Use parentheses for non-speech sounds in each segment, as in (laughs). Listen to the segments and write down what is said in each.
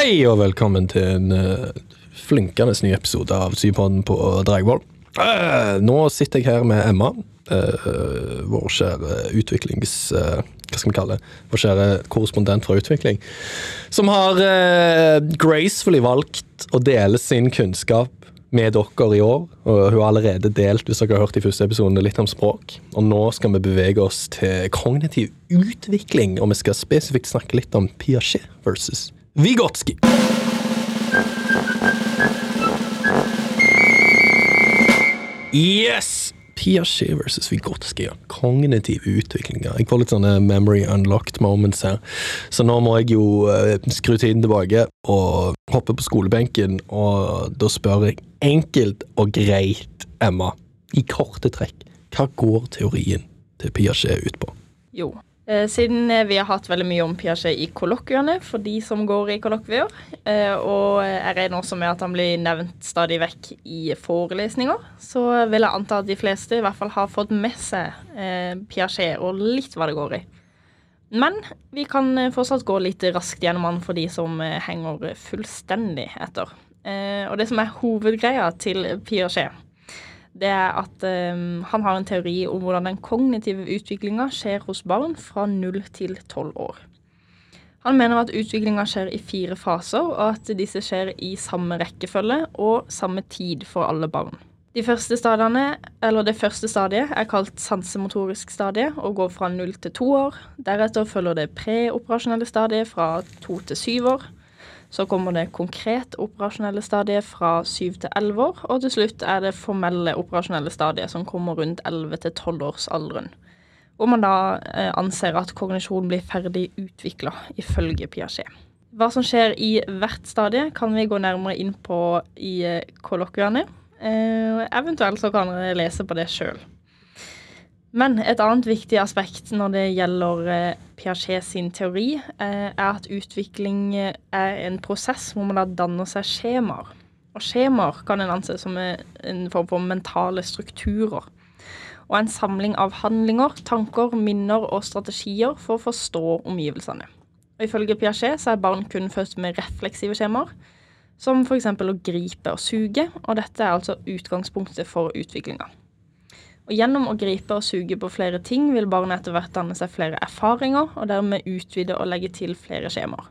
Hei og velkommen til en uh, flinkende ny episode av Sypodden på Dragvoll. Uh, nå sitter jeg her med Emma, uh, vår kjære utviklings... Uh, hva skal vi kalle det? Vår kjære korrespondent fra utvikling. Som har gracefully valgt å dele sin kunnskap med dere i år. og Hun har allerede delt hvis dere har hørt de første episodene, litt om språk. Og nå skal vi bevege oss til kognitiv utvikling, og vi skal spesifikt snakke litt om Piaget versus Vygotsky. Yes! Piaget versus Vygotsky. Ja. Kognitiv utvikling. Jeg får litt sånne memory unlocked moments her. Så nå må jeg jo uh, skru tiden tilbake og hoppe på skolebenken, og da spør jeg enkelt og greit, Emma, i korte trekk, hva går teorien til Piaget ut på? Jo, Eh, siden eh, vi har hatt veldig mye om Piaget i kollokviene for de som går i kollokvier, eh, og jeg regner også med at han blir nevnt stadig vekk i forelesninger, så vil jeg anta at de fleste i hvert fall har fått med seg Piaget og litt hva det går i. Men vi kan fortsatt gå litt raskt gjennom han for de som henger fullstendig etter. Og det som er hovedgreia til Piaget, det er at um, han har en teori om hvordan den kognitive utviklinga skjer hos barn fra 0 til 12 år. Han mener at utviklinga skjer i fire faser, og at disse skjer i samme rekkefølge og samme tid for alle barn. De første stadiene, Det første stadiet er kalt sansemotorisk stadie og går fra 0 til 2 år. Deretter følger det preoperasjonelle stadiet fra 2 til 7 år. Så kommer det konkret operasjonelle stadiet fra 7 til 11 år, og til slutt er det formelle operasjonelle stadiet som kommer rundt 11 til 12 årsalderen. Hvor man da eh, anser at kognisjon blir ferdig utvikla, ifølge Piaget. Hva som skjer i hvert stadie, kan vi gå nærmere inn på i eh, kollokviene. Eh, eventuelt så kan dere lese på det sjøl. Men et annet viktig aspekt når det gjelder eh, Piaget sin teori, eh, er at utvikling eh, er en prosess hvor man da danner seg skjemaer. Og skjemaer kan en anse som en form for mentale strukturer. Og en samling av handlinger, tanker, minner og strategier for å forstå omgivelsene. Og Ifølge Piaget så er barn kun født med refleksive skjemaer, som f.eks. å gripe og suge, og dette er altså utgangspunktet for utviklinga. Og Gjennom å gripe og suge på flere ting vil barnet etter hvert danne seg flere erfaringer, og dermed utvide og legge til flere skjemaer.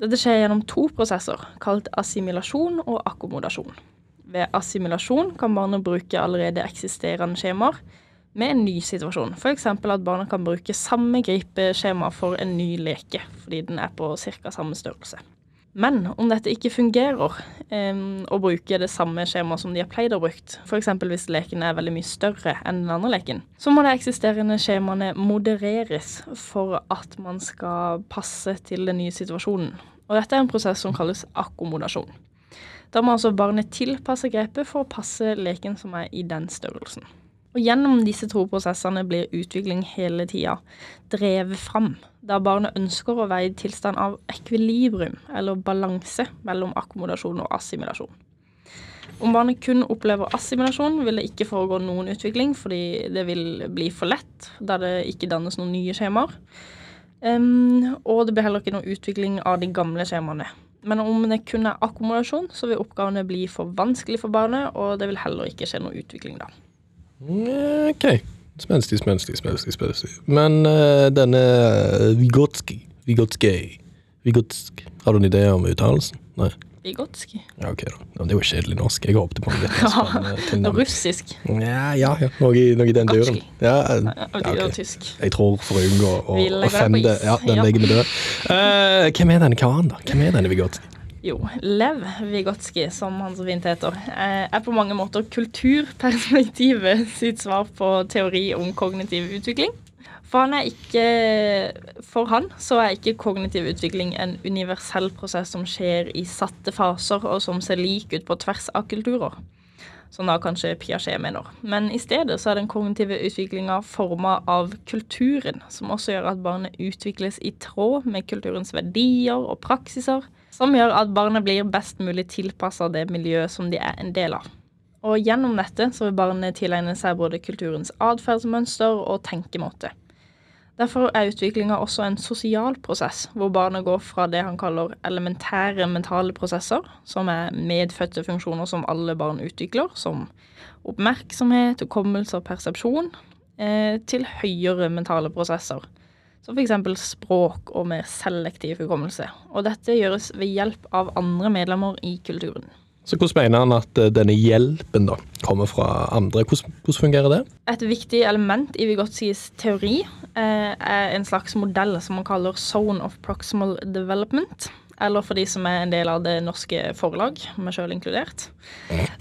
Dette skjer gjennom to prosesser, kalt assimilasjon og akkommodasjon. Ved assimilasjon kan barnet bruke allerede eksisterende skjemaer med en ny situasjon. F.eks. at barnet kan bruke samme gripeskjema for en ny leke, fordi den er på ca. samme størrelse. Men om dette ikke fungerer, um, å bruke det samme skjemaet som de har pleid å bruke, f.eks. hvis leken er veldig mye større enn den andre leken, så må de eksisterende skjemaene modereres for at man skal passe til den nye situasjonen. Og dette er en prosess som kalles akkommodasjon. Da må altså barnet tilpasse grepet for å passe leken som er i den størrelsen. Og gjennom disse to prosessene blir utvikling hele tida drevet fram, da barnet ønsker å være i tilstand av ekvilibrium, eller balanse, mellom akkommodasjon og assimilasjon. Om barnet kun opplever assimilasjon, vil det ikke foregå noen utvikling, fordi det vil bli for lett, da det ikke dannes noen nye skjemaer. Um, og det blir heller ikke noen utvikling av de gamle skjemaene. Men om det kun er akkommodasjon, så vil oppgavene bli for vanskelig for barnet, og det vil heller ikke skje noen utvikling da. OK. Spenstig, spenstig, spenstig. spenstig. Men uh, denne Vigotski Vigotski Vigotsk Har du en idé om uttalelsen? Nei? Vigotski? Ja, ok da. Det jo kjedelig norsk. Jeg håpet på noe ja, Russisk? Ja, ja, ja. Noe, noe, i den duren. Ja, ja, okay. tysk. Jeg tror for å unngå å offende Ja, den legger vi død. Uh, hvem er denne karen, da? Hvem er denne Vigotski? Jo, Lev Vigotskij, som han så fint heter, eh, er på mange måter kulturperspektivet (laughs) sitt svar på teori om kognitiv utvikling. For han, ikke, for han så er ikke kognitiv utvikling en universell prosess som skjer i satte faser, og som ser lik ut på tvers av kulturer. Som da kanskje Piaget mener. Men i stedet så er den kognitive utviklinga forma av kulturen, som også gjør at barnet utvikles i tråd med kulturens verdier og praksiser, som gjør at barnet blir best mulig tilpassa det miljøet som de er en del av. Og gjennom dette så vil barnet tilegne seg både kulturens atferdsmønster og tenkemåte. Derfor er utviklinga også en sosial prosess, hvor barnet går fra det han kaller elementære mentale prosesser, som er medfødte funksjoner som alle barn utvikler, som oppmerksomhet, hukommelse og persepsjon, eh, til høyere mentale prosesser, som f.eks. språk og mer selektiv hukommelse. Og dette gjøres ved hjelp av andre medlemmer i kulturen. Så hvordan mener han at eh, denne hjelpen da kommer fra andre? Hvordan, hvordan fungerer det? Et viktig element i Vygotskis teori eh, er en slags modell som man kaller zone of proximal development. Eller for de som er en del av det norske forlag, meg sjøl inkludert.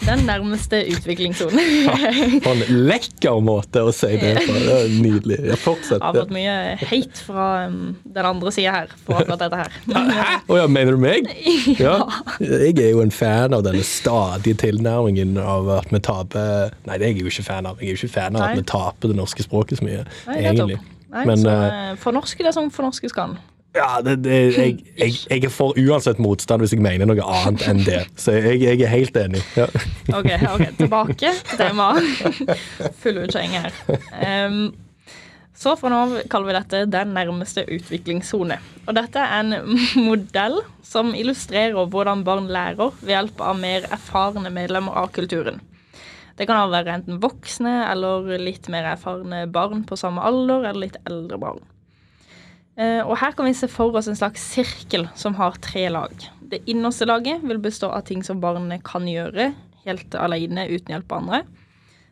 Den nærmeste utviklingssonen. (laughs) På en lekker måte å si det på. Det er nydelig. Jeg fortsetter. Jeg har fått mye hate fra um, den andre sida her på akkurat dette her. Hæ? (laughs) Å ja, mener du meg? (laughs) Ja. Jeg er jo en fan av denne stadige tilnærmingen av at vi taper Nei, det er jeg jo ikke fan av. Jeg er jo ikke fan av at vi taper det norske språket så mye, Nei, egentlig. Nei, Men, så eh, fornorske det som fornorskes kan. Ja, det, det, jeg, jeg, jeg er for uansett motstand hvis jeg mener noe annet enn det. Så jeg, jeg er helt enig. Ja. Ok, ok, tilbake til temaet. Full utskjeng her. Um, så fra nå kaller vi dette den nærmeste utviklingssone. Og dette er en modell som illustrerer hvordan barn lærer ved hjelp av mer erfarne medlemmer av kulturen. Det kan være enten voksne eller litt mer erfarne barn på samme alder, eller litt eldre barn. Eh, Og her kan vi se for oss en slags sirkel som har tre lag. Det innerste laget vil bestå av ting som barnet kan gjøre helt alene uten hjelp av andre.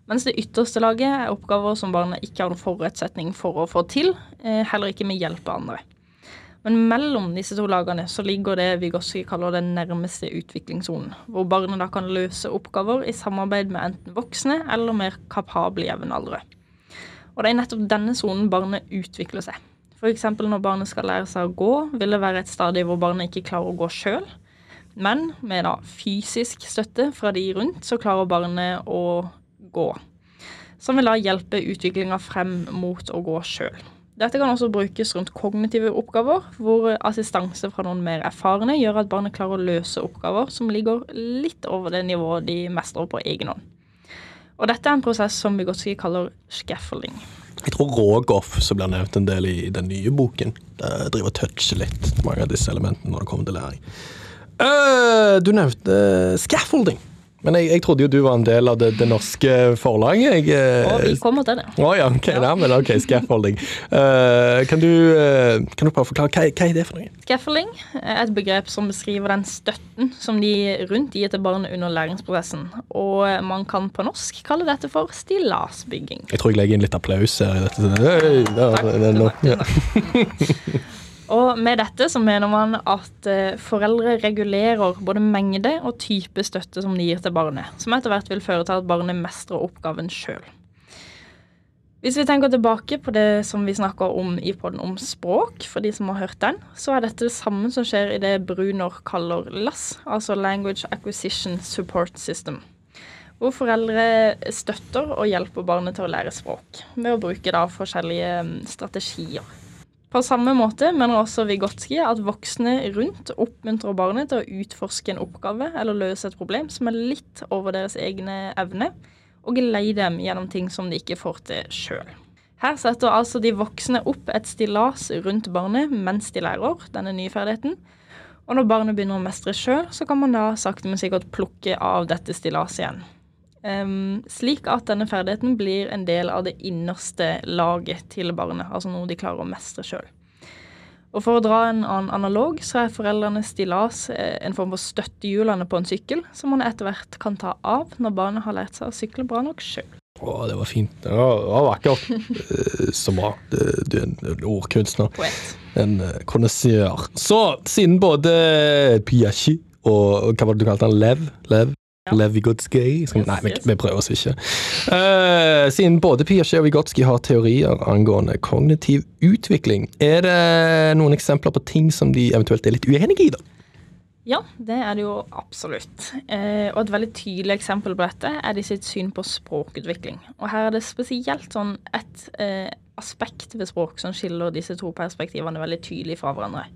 Mens det ytterste laget er oppgaver som barnet ikke har noen forutsetning for å få til, eh, heller ikke med hjelp av andre. Men mellom disse to lagene så ligger det Vygotsky kaller den nærmeste utviklingssonen, hvor barnet da kan løse oppgaver i samarbeid med enten voksne eller mer kapable jevnaldrende. Og det er nettopp denne sonen barnet utvikler seg. F.eks. når barnet skal lære seg å gå, vil det være et stadie hvor barnet ikke klarer å gå sjøl. Men med da fysisk støtte fra de rundt, så klarer barnet å gå. Som vil da hjelpe utviklinga frem mot å gå sjøl. Dette kan også brukes rundt kognitive oppgaver, hvor assistanse fra noen mer erfarne gjør at barnet klarer å løse oppgaver som ligger litt over det nivået de mestrer på egen hånd. Og dette er en prosess som Vygotsky kaller scaffolding. Jeg tror Rogoff, som blir nevnt en del i den nye boken, driver og toucher litt mange av disse elementene når det kommer til læring. Uh, du nevnte scaffolding. Men jeg, jeg trodde jo du var en del av det, det norske forlaget. Jeg, Og vi eh, kommer til det. Å ja, ok, nei, men ok, scaffolding. Uh, kan, du, uh, kan du bare forklare, hva, hva er det for noe? Scaffolding er et begrep som beskriver den støtten som de rundt gir til barnet under læringsprosessen. Og man kan på norsk kalle dette for stillasbygging. Jeg tror jeg legger inn litt applaus her. i dette. Hey, da, Takk. det nok- ja. (laughs) Og med dette så mener man at eh, foreldre regulerer både mengde og type støtte som de gir til barnet, som etter hvert vil føre til at barnet mestrer oppgaven sjøl. Hvis vi tenker tilbake på det som vi snakker om i podden om språk, for de som har hørt den, så er dette det samme som skjer i det Brunor kaller LAS, altså Language Acquisition Support System. Hvor foreldre støtter og hjelper barnet til å lære språk, ved å bruke da forskjellige mm, strategier. På samme måte mener også Vygotsky at voksne rundt oppmuntrer barnet til å utforske en oppgave eller løse et problem som er litt over deres egne evne, og leie dem gjennom ting som de ikke får til sjøl. Her setter altså de voksne opp et stillas rundt barnet mens de lærer denne nye ferdigheten. Og når barnet begynner å mestre sjøl, så kan man da sakte, men sikkert plukke av dette stillaset igjen. Ehm, slik at denne ferdigheten blir en del av det innerste laget til barnet, altså noe de klarer å mestre sjøl. Og For å dra en annen analog, så er foreldrenes stillas eh, en form for støttehjulene på en sykkel, som man etter hvert kan ta av når barnet har lært seg å sykle bra nok sjøl. Å, det var fint. Det var, var vakkert. Eh, Så bra. Du, er en en ordkunstner. Poet. En konnoisseur. Så, siden både Piachi og hva var det du kalte han? Lev? Lev? Ja. Lev Vygotsky? Yes, nei, vi, yes. vi prøver oss ikke. Uh, siden både Piaget og Vygotsky har teorier angående kognitiv utvikling, er det noen eksempler på ting som de eventuelt er litt uenige i, da? Ja, det er det jo absolutt. Uh, og et veldig tydelig eksempel på dette er de sitt syn på språkutvikling. Og her er det spesielt sånn et uh, aspekt ved språk som skiller disse to perspektivene veldig tydelig fra hverandre.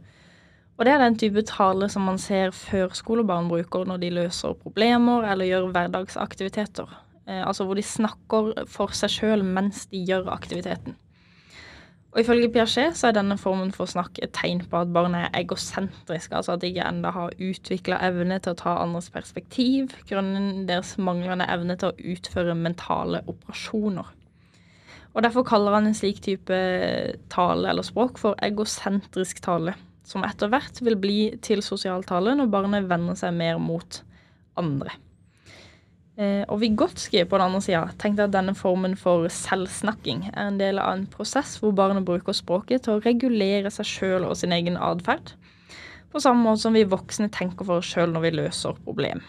Og det er den type tale som man ser førskolebarn bruker når de løser problemer eller gjør hverdagsaktiviteter. Eh, altså hvor de snakker for seg sjøl mens de gjør aktiviteten. Og Ifølge Piaget så er denne formen for snakk et tegn på at barnet er egosentrisk, altså at de ikke enda har utvikla evne til å ta andres perspektiv, grunnen deres manglende evne til å utføre mentale operasjoner. Og Derfor kaller han en slik type tale eller språk for egosentrisk tale, som etter hvert vil bli til sosial tale når barnet vender seg mer mot andre. Eh, og Vygotsky på den andre sida tenkte at denne formen for selvsnakking er en del av en prosess hvor barnet bruker språket til å regulere seg sjøl og sin egen atferd, på samme måte som vi voksne tenker for oss sjøl når vi løser problem.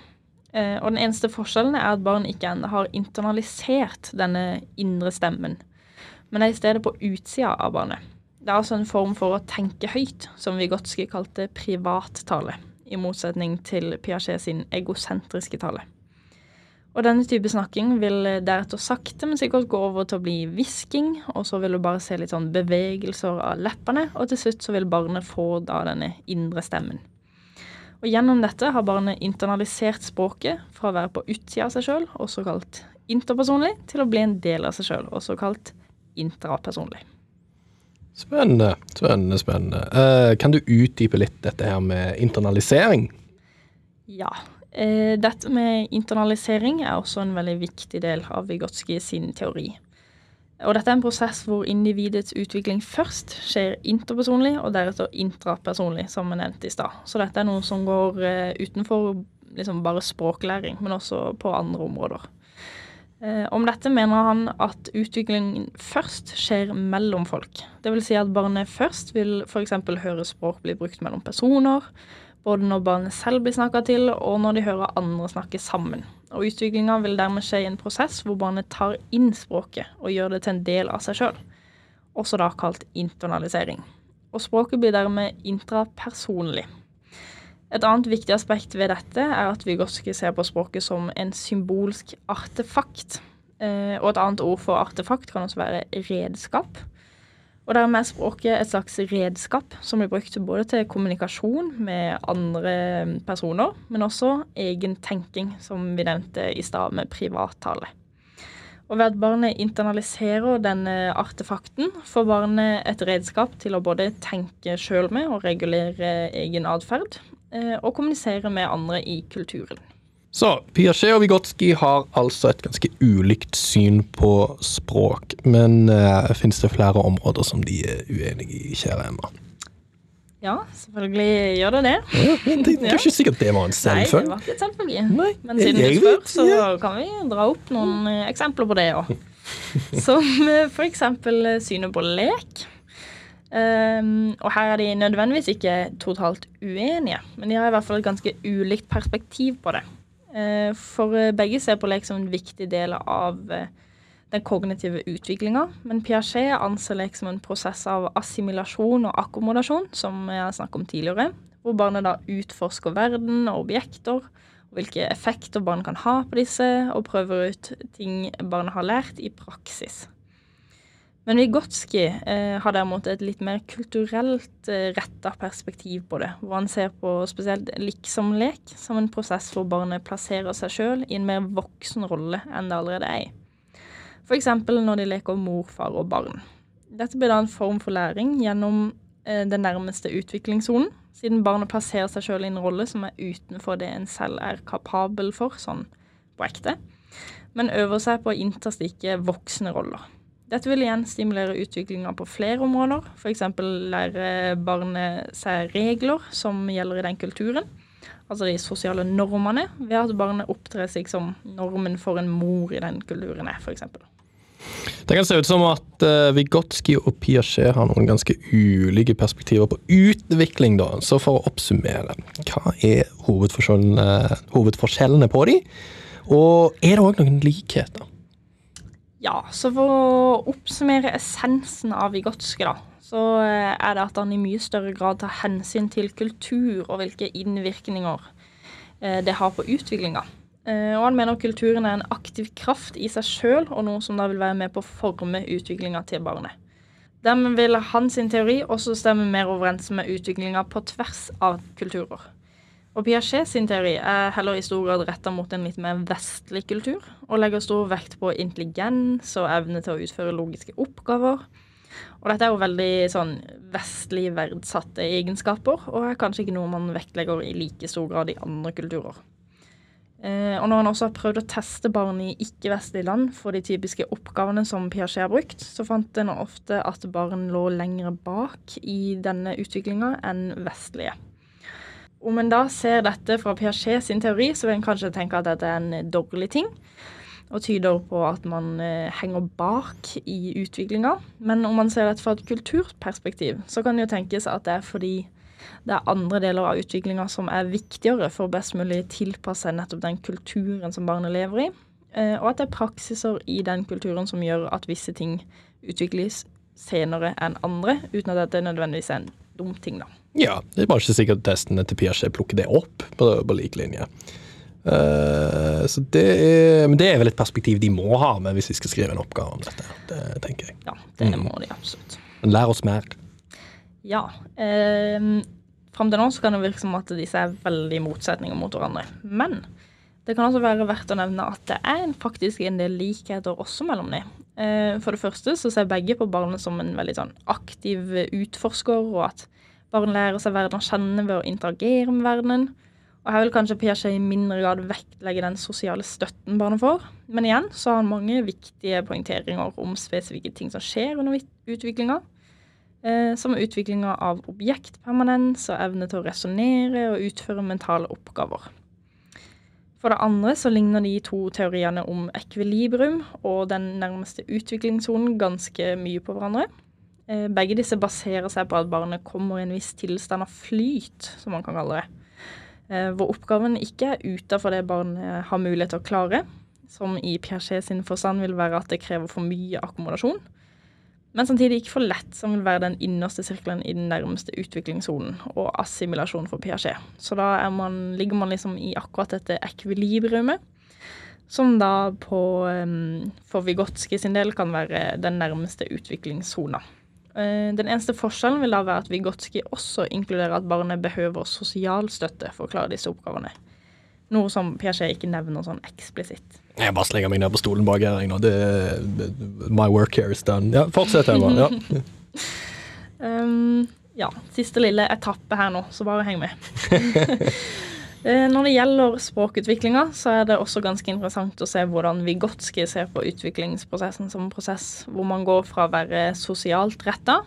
Eh, og Den eneste forskjellen er at barn ikke ennå har internalisert denne indre stemmen, men er i stedet på utsida av barnet. Det er altså en form for å tenke høyt, som Vigotskij kalte privattale, i motsetning til Piaget sin egosentriske tale. Og denne type snakking vil deretter sakte, men sikkert gå over til å bli hvisking, og så vil du bare se litt sånn bevegelser av leppene, og til slutt så vil barnet få da denne indre stemmen. Og gjennom dette har barnet internalisert språket fra å være på utsida av seg sjøl, også kalt interpersonlig, til å bli en del av seg sjøl, også kalt intrapersonlig. Spennende, spennende, spennende. Uh, kan du utdype litt dette her med internalisering? Ja. Uh, dette med internalisering er også en veldig viktig del av Vygotsky sin teori. Og dette er en prosess hvor individets utvikling først skjer interpersonlig, og deretter intrapersonlig, som vi nevnte i stad. Så dette er noe som går eh, utenfor liksom bare språklæring, men også på andre områder. Eh, om dette mener han at utviklingen først skjer mellom folk. Dvs. Si at barnet først vil f.eks. høre språk bli brukt mellom personer, både når barnet selv blir snakka til, og når de hører andre snakke sammen. Og Utviklinga vil dermed skje i en prosess hvor barnet tar inn språket og gjør det til en del av seg sjøl, også da kalt internalisering. Og språket blir dermed intrapersonlig. Et annet viktig aspekt ved dette er at Vygotsky ser på språket som en symbolsk artefakt. Eh, og et annet ord for artefakt kan også være redskap. Og dermed er språket et slags redskap som blir brukt både til kommunikasjon med andre personer, men også egen tenking, som vi nevnte i stad med privattale. Og ved at barnet internaliserer denne artefakten, får barnet et redskap til å både tenke sjøl med og regulere egen atferd, og kommunisere med andre i kulturen. Så Piaget og Vygotsky har altså et ganske ulikt syn på språk. Men uh, finnes det flere områder som de er uenige i, kjære Emma? Ja, selvfølgelig gjør det det. Ja, det, er (laughs) ikke sikkert det var en selvfølge. Nei, det var ikke et selvfølge. Men siden du spør, så ja. kan vi dra opp noen eh, eksempler på det òg. (laughs) Som eh, for eksempel synet på lek. Um, og her er de nødvendigvis ikke totalt uenige, men de har i hvert fall et ganske ulikt perspektiv på det. Uh, for eh, begge ser på lek som en viktig del av uh, den kognitive utviklinga. Men Piaget anser lek som en prosess av assimilasjon og akkommodasjon, som jeg har snakket om tidligere. Hvor barnet da utforsker verden og objekter, og hvilke effekter barn kan ha på disse, og prøver ut ting barnet har lært, i praksis. Men Vygotsky eh, har derimot et litt mer kulturelt eh, retta perspektiv på det, hvor han ser på spesielt liksom-lek som en prosess hvor barnet plasserer seg sjøl i en mer voksen rolle enn det allerede er i. F.eks. når de leker mor, far og barn. Dette blir da en form for læring gjennom eh, den nærmeste utviklingssonen, siden barnet plasserer seg sjøl i en rolle som er utenfor det en selv er kapabel for, sånn på ekte, men øver seg på å innta slike voksne roller. Dette vil igjen stimulere utviklinga på flere områder. F.eks. lære barnet seg regler som gjelder i den kulturen. Altså de sosiale normene, ved at barnet opptrer seg som normen for en mor i den kulturen er, f.eks. Det kan se ut som at uh, Vygotsky og Piaget har noen ganske ulike perspektiver på utvikling. da. Så for å oppsummere, hva er hovedforskjellene, hovedforskjellene på de? Og er det òg noen likheter? Ja, så for å oppsummere essensen av Vygotsky, da, så eh, er det at han i mye større grad tar hensyn til kultur og hvilke innvirkninger eh, det har på utviklinga. Eh, og han mener kulturen er en aktiv kraft i seg sjøl, og noe som da vil være med på å forme utviklinga til barnet. Dermed vil hans teori også stemme mer overens med utviklinga på tvers av kulturer. Og Piaget sin teori er heller i stor grad retta mot en litt mer vestlig kultur, og legger stor vekt på intelligens og evne til å utføre logiske oppgaver. Og dette er jo veldig sånn vestlig verdsatte egenskaper, og er kanskje ikke noe man vektlegger i like stor grad i andre kulturer. Eh, og når han også har prøvd å teste barn i ikke-vestlige land for de typiske oppgavene som Piaget har brukt, så fant en ofte at barn lå lenger bak i denne utviklinga enn vestlige. Om en da ser dette fra Piaget sin teori, så vil en kanskje tenke at dette er en dårlig ting og tyder på at man eh, henger bak i utviklinga. Men om man ser dette fra et kulturperspektiv, så kan det jo tenkes at det er fordi det er andre deler av utviklinga som er viktigere for å best mulig tilpasse nettopp den kulturen som barnet lever i. Eh, og at det er praksiser i den kulturen som gjør at visse ting utvikles senere enn andre, uten at dette nødvendigvis er en dum ting, da. Ja, det er bare ikke sikkert testene til Piaget plukker det opp på, på lik linje. Uh, så det er, men det er vel et perspektiv de må ha med hvis de skal skrive en oppgave om dette. Det tenker jeg. Ja, det mm. må de absolutt. Men lær oss mer. Ja. Uh, Fram til nå så kan det virke som at disse er veldig motsetninger mot hverandre. Men det kan også være verdt å nevne at det er faktisk en del likheter også mellom dem. Uh, for det første så ser begge på barnet som en veldig sånn aktiv utforsker, og at barn lærer seg verden å kjenne ved å interagere med verdenen. Og her vil kanskje Piaget i mindre grad vektlegge den sosiale støtten barnet får. Men igjen så har han mange viktige poengteringer om spesifikke ting som skjer under utviklinga. Eh, som utviklinga av objektpermanens og evne til å resonnere og utføre mentale oppgaver. For det andre så ligner de to teoriene om ekvilibrum og den nærmeste utviklingssonen ganske mye på hverandre. Eh, begge disse baserer seg på at barnet kommer i en viss tilstand av flyt, som man kan kalle det. Eh, hvor oppgaven ikke er utafor det barnet har mulighet til å klare, som i Piaget sin forstand vil være at det krever for mye akkommodasjon, men samtidig ikke for lett, som vil være den innerste sirkelen i den nærmeste utviklingssonen, og assimilasjon for Piaget. Så da man, ligger man liksom i akkurat dette ekvilibriumet, som da på, um, for Vigotskij sin del kan være den nærmeste utviklingssona. Eh, den eneste forskjellen vil da være at Vigotskij også inkluderer at barnet behøver sosial støtte for å klare disse oppgavene. Noe som Piaget ikke nevner sånn eksplisitt. Jeg bare slenger meg ned på stolen bak her. Det, my work here is done. Ja, fortsett, Emma. Ja. (laughs) um, ja. Siste lille etappe her nå, så bare heng med. (laughs) Eh, når det gjelder språkutviklinga, så er det også ganske interessant å se hvordan Vigotskij ser på utviklingsprosessen som en prosess hvor man går fra å være sosialt retta,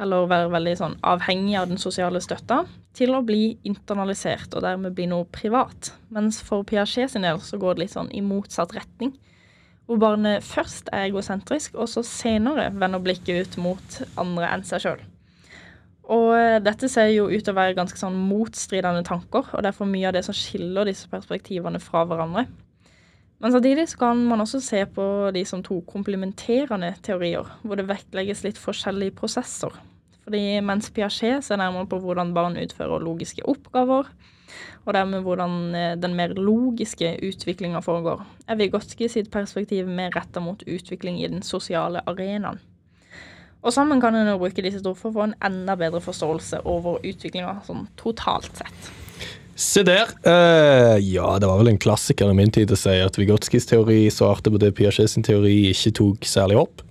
eller være veldig sånn avhengig av den sosiale støtta, til å bli internalisert og dermed bli noe privat. Mens for Piaget sin del så går det litt sånn i motsatt retning. Hvor barnet først er egosentrisk, og så senere vender blikket ut mot andre enn seg sjøl. Og eh, dette ser jo ut til å være ganske sånn motstridende tanker, og derfor mye av det som skiller disse perspektivene fra hverandre. Men samtidig så kan man også se på de som to komplementerende teorier, hvor det vektlegges litt forskjellige prosesser. Fordi mens Piaget ser nærmere på hvordan barn utfører logiske oppgaver, og dermed hvordan eh, den mer logiske utviklinga foregår, er Vygotsky sitt perspektiv mer retta mot utvikling i den sosiale arenaen. Og sammen kan en bruke disse to for å få en enda bedre forståelse over utviklinga sånn totalt sett. Se der. Uh, ja, det var vel en klassiker i min tid å si at Vigotskijs teori svarte på det Piaget sin teori ikke tok særlig opp.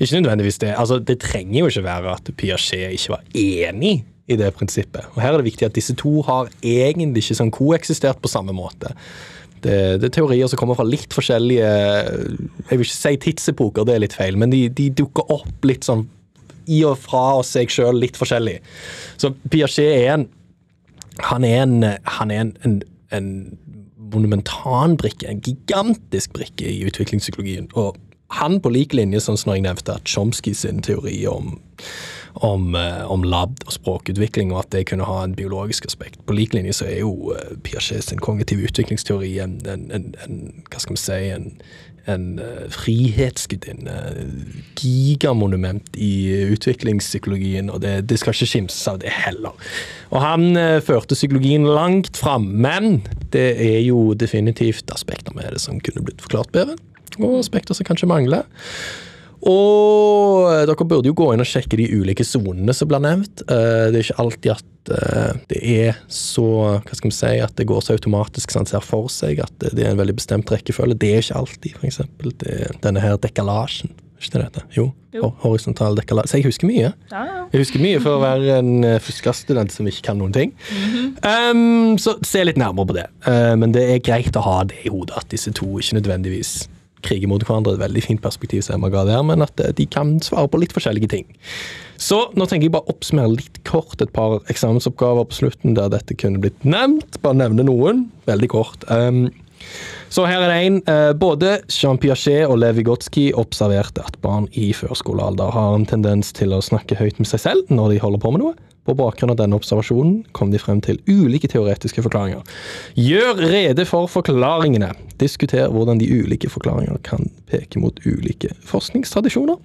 Ikke nødvendigvis det. Altså, det trenger jo ikke være at Piaget ikke var enig i det prinsippet. Og Her er det viktig at disse to har egentlig ikke sånn koeksistert på samme måte. Det, det, er teorier som kommer fra litt forskjellige Jeg vil ikke si tidsepoker, det er litt feil, men de, de dukker opp litt sånn i og fra seg sjøl litt forskjellig. Så Piaget er en Han er en, han er en, en, en monumentan brikke, en gigantisk brikke i utviklingspsykologien. Og han på lik linje, sånn som jeg nevnte, at Chomsky sin teori om om, eh, om lab og språkutvikling, og at det kunne ha en biologisk aspekt. På lik linje så er jo uh, Piaget sin kognitive utviklingsteori en, en, en, en hva skal vi si, en, en uh, frihetsgudinne. Gigamonument i utviklingspsykologien, og det, det, skal ikke skimses av det heller. Og han førte psykologien langt fram, men det er jo definitivt aspekter med det som kunne blitt forklart bedre, og aspekter som kanskje mangler. Og dere burde jo gå inn og sjekke de ulike sonene som blir nevnt. Eh, det er ikke alltid at eh, det er så Hva skal vi si At det går så automatisk som han ser for seg. At det er en veldig bestemt rekkefølge. Det er ikke alltid, f.eks. Denne her dekalasjen Ikke det dette? Jo. Jo. Horisontal dekkalag. Så jeg husker mye. Ja, ja. Jeg husker mye for å være en uh, som ikke kan noen ting. um, så se litt nærmere på det. Uh, men det er greit å ha det i hodet, at disse to ikke nødvendigvis kriger mot hverandre. Et veldig fint perspektiv som Emma ga der, men at uh, de kan svare på litt forskjellige ting. Så nå tenker jeg bare oppsummere litt kort et par eksamensoppgaver på slutten der dette kunne blitt nevnt. Bare nevne noen, veldig kort. Um, så her er det en. Eh, både Jean Piaget og Lev Vygotsky observerte at barn i førskolealder har en tendens til å snakke høyt med seg selv når de holder på med noe. På bakgrunn av denne observasjonen kom de frem til ulike teoretiske forklaringer. Gjør rede for forklaringene. Diskuter hvordan de ulike forklaringene kan peke mot ulike forskningstradisjoner.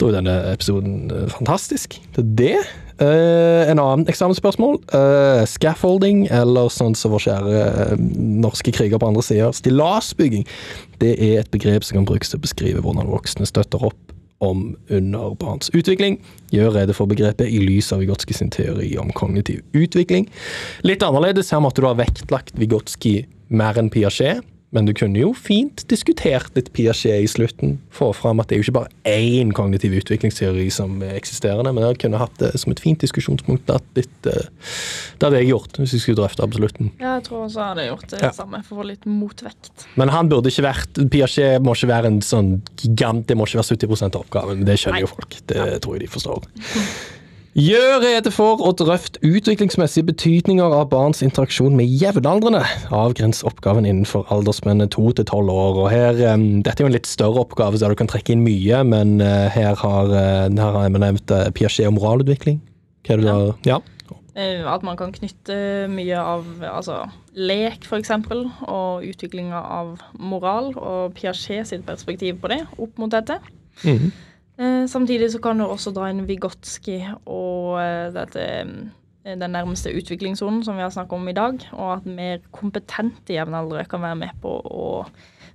Da er denne episoden eh, fantastisk. Det er det. Eh, en annen eksamensspørsmål. Uh, scaffolding, eller sånn som vår kjære uh, norske kriger på andre sider, stillasbygging. Det er et begrep som kan brukes til å beskrive hvordan voksne støtter opp om under barns utvikling. Gjør rede for begrepet i lys av Vygotski sin teori om kognitiv utvikling. Litt annerledes, her måtte du ha vektlagt Vygotski mer enn Piaget. Men du kunne jo fint diskutert litt Piaget i slutten. Få fram at det er jo ikke bare én kognitiv utviklingsteori som er eksisterende, men jeg kunne hatt det som et fint diskusjonspunkt. At litt, eh, det hadde jeg gjort hvis jeg skulle drøfte absolutten. ja, jeg tror også jeg hadde gjort det Ja. samme for å få litt motvekt. Men han burde ikke vært Piaget må ikke være en sånn gigant Det må ikke være 70 av oppgaven. Det skjønner jo folk. Det tror jeg de forstår. (laughs) Gjør rede for og drøft utviklingsmessige betydninger av barns interaksjon med jevnaldrende. Avgrens oppgaven innenfor aldersmennene 2 til 12 år. Og her, um, Dette er jo en litt større oppgave, så du kan trekke inn mye, men uh, her har, uh, her har jeg nevnt uh, Piaget og moralutvikling. Hva er det der? Ja. ja. At man kan knytte mye av altså, lek, f.eks., og utviklinga av moral, og Piaget sitt perspektiv på det, opp mot dette. Mhm. Eh, samtidig så kan du også dra inn Vygotsky og eh, dette eh, den nærmeste utviklingssonen som vi har snakket om i dag, og at mer kompetente jevnaldrende kan være med på å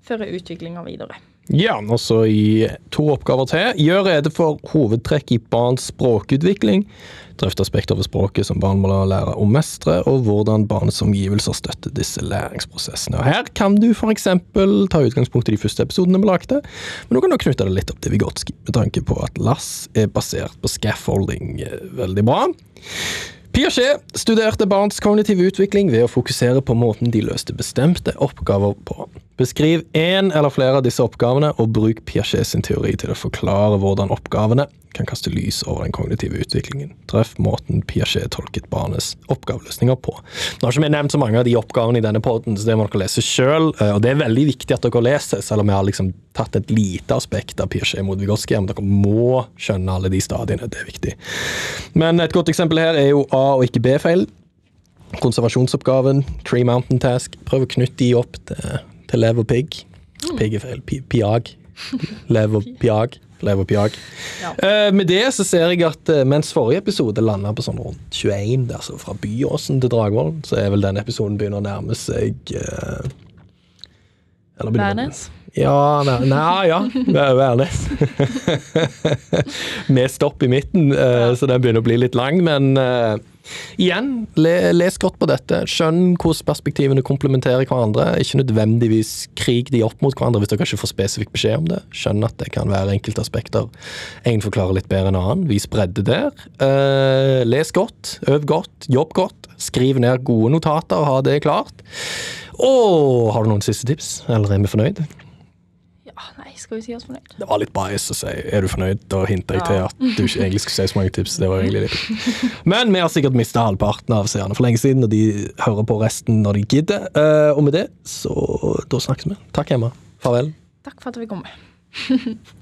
føre utviklinga videre. Ja, og så i to oppgaver til. Gjør rede for hovedtrekk i barns språkutvikling. Drøft aspekter ved språket som barn må lære å mestre, og hvordan barnets omgivelser støtter disse læringsprosessene. Og Her kan du f.eks. ta utgangspunkt i de første episodene vi lagde, men nå kan du knytte det litt opp til Vigotski, med tanke på at Lass er basert på scaffolding. Eh, Veldig bra. Piaget studerte barns kognitive utvikling ved å fokusere på måten de løste bestemte oppgaver på. Beskriv én eller flere av disse oppgavene, og bruk Piaget sin teori til å forklare hvordan oppgavene kan kaste lys over den kognitive utviklingen. Treff måten Piaget tolket barnets oppgaveløsninger på. Nå har ikke vi nevnt så mange av de oppgavene i denne podden, så det må dere lese sjøl. Og det er veldig viktig at dere leser, selv om vi har liksom tatt et lite aspekt av Piaget mot Vygotsky. Men dere må skjønne alle de stadiene, det er viktig. Men et godt eksempel her er jo A- og ikke B-feil. Konservasjonsoppgaven, Tree Mountain Task. Prøv å knytte de opp til, til lev og pigg. Pigg er feil. Piag. Lev og piag. Lev og piag. Ja. Uh, med det så ser jeg at uh, mens forrige episode landa på sånn rundt 21, det er altså fra Byåsen til Dragvoll, så er vel denne episoden begynner å nærme seg uh, eller begynner- Værnes? Ja, nei, nei ja. Værnes. (laughs) Med stopp i midten, eh, så den begynner å bli litt lang. Men igjen, le, les godt på dette. Skjønn hvordan perspektivene komplementerer hverandre. Ikke nødvendigvis krig de opp mot hverandre hvis dere ikke får spesifikk beskjed om det. Skjønn at det kan være enkelte aspekter en forklarer litt bedre enn annen. Vis bredde der. Eh, les godt, øv godt, jobb godt. Skriv ned gode notater, ha det klart. Og har du noen siste tips, eller er vi fornøyd? Skal vi si oss fornøyd? Det var litt bias å si 'er du fornøyd'? Da hinter jeg til at du ikke egentlig skulle si så mange tips. Det var egentlig litt Men vi har sikkert mista halvparten av seerne for lenge siden, og de hører på resten når de gidder. Eh, og med det, så da snakkes vi. Takk, Emma. Farvel. Takk for at vi kom med. (laughs)